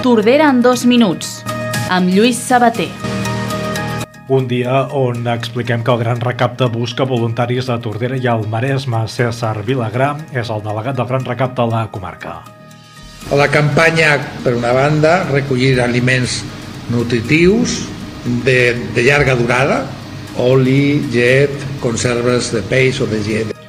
Tordera en dos minuts, amb Lluís Sabater. Un dia on expliquem que el Gran Recapte busca voluntaris a Tordera i al Maresme. César Vilagrà és el delegat del Gran Recapte a la comarca. La campanya, per una banda, recollir aliments nutritius de, de llarga durada, oli, llet, conserves de peix o de llet.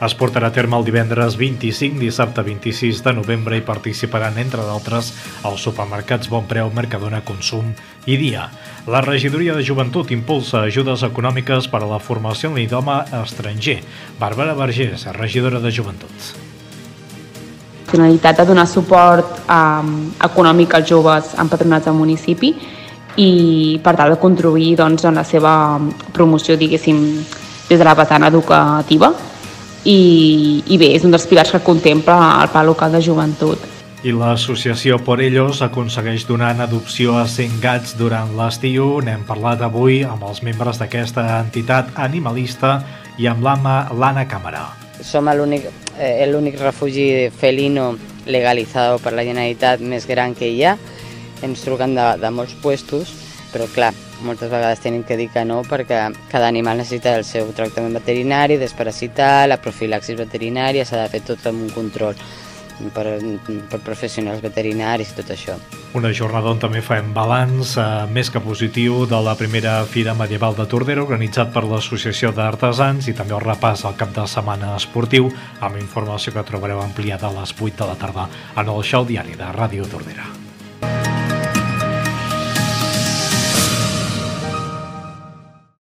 Es portarà a terme el divendres 25, dissabte 26 de novembre i participaran, entre d'altres, els supermercats Bon Preu, Mercadona, Consum i Dia. La regidoria de Joventut impulsa ajudes econòmiques per a la formació en l'idioma estranger. Bàrbara Vergés, regidora de Joventut. finalitat de donar suport um, econòmic als joves empadronats al municipi i per tal de contribuir doncs, en la seva promoció, diguéssim, des de la vessant educativa i, i bé, és un dels pilars que contempla el Pla Local de Joventut. I l'associació Por Ellos aconsegueix donar en adopció a 100 gats durant l'estiu. N'hem parlat avui amb els membres d'aquesta entitat animalista i amb l'Anna Càmera. Som l'únic eh, l'únic refugi felino legalitzat per la Generalitat més gran que hi ha. Ens truquen de, de molts puestos, però clar, moltes vegades tenim que dir que no perquè cada animal necessita el seu tractament veterinari, desparasitar, la profilaxis veterinària, s'ha de fer tot amb un control per, per professionals veterinaris i tot això. Una jornada on també fem balanç eh, més que positiu de la primera Fira Medieval de Tordera organitzat per l'Associació d'Artesans i també el repàs al cap de setmana esportiu amb informació que trobareu ampliada a les 8 de la tarda en el show diari de Ràdio Tordera.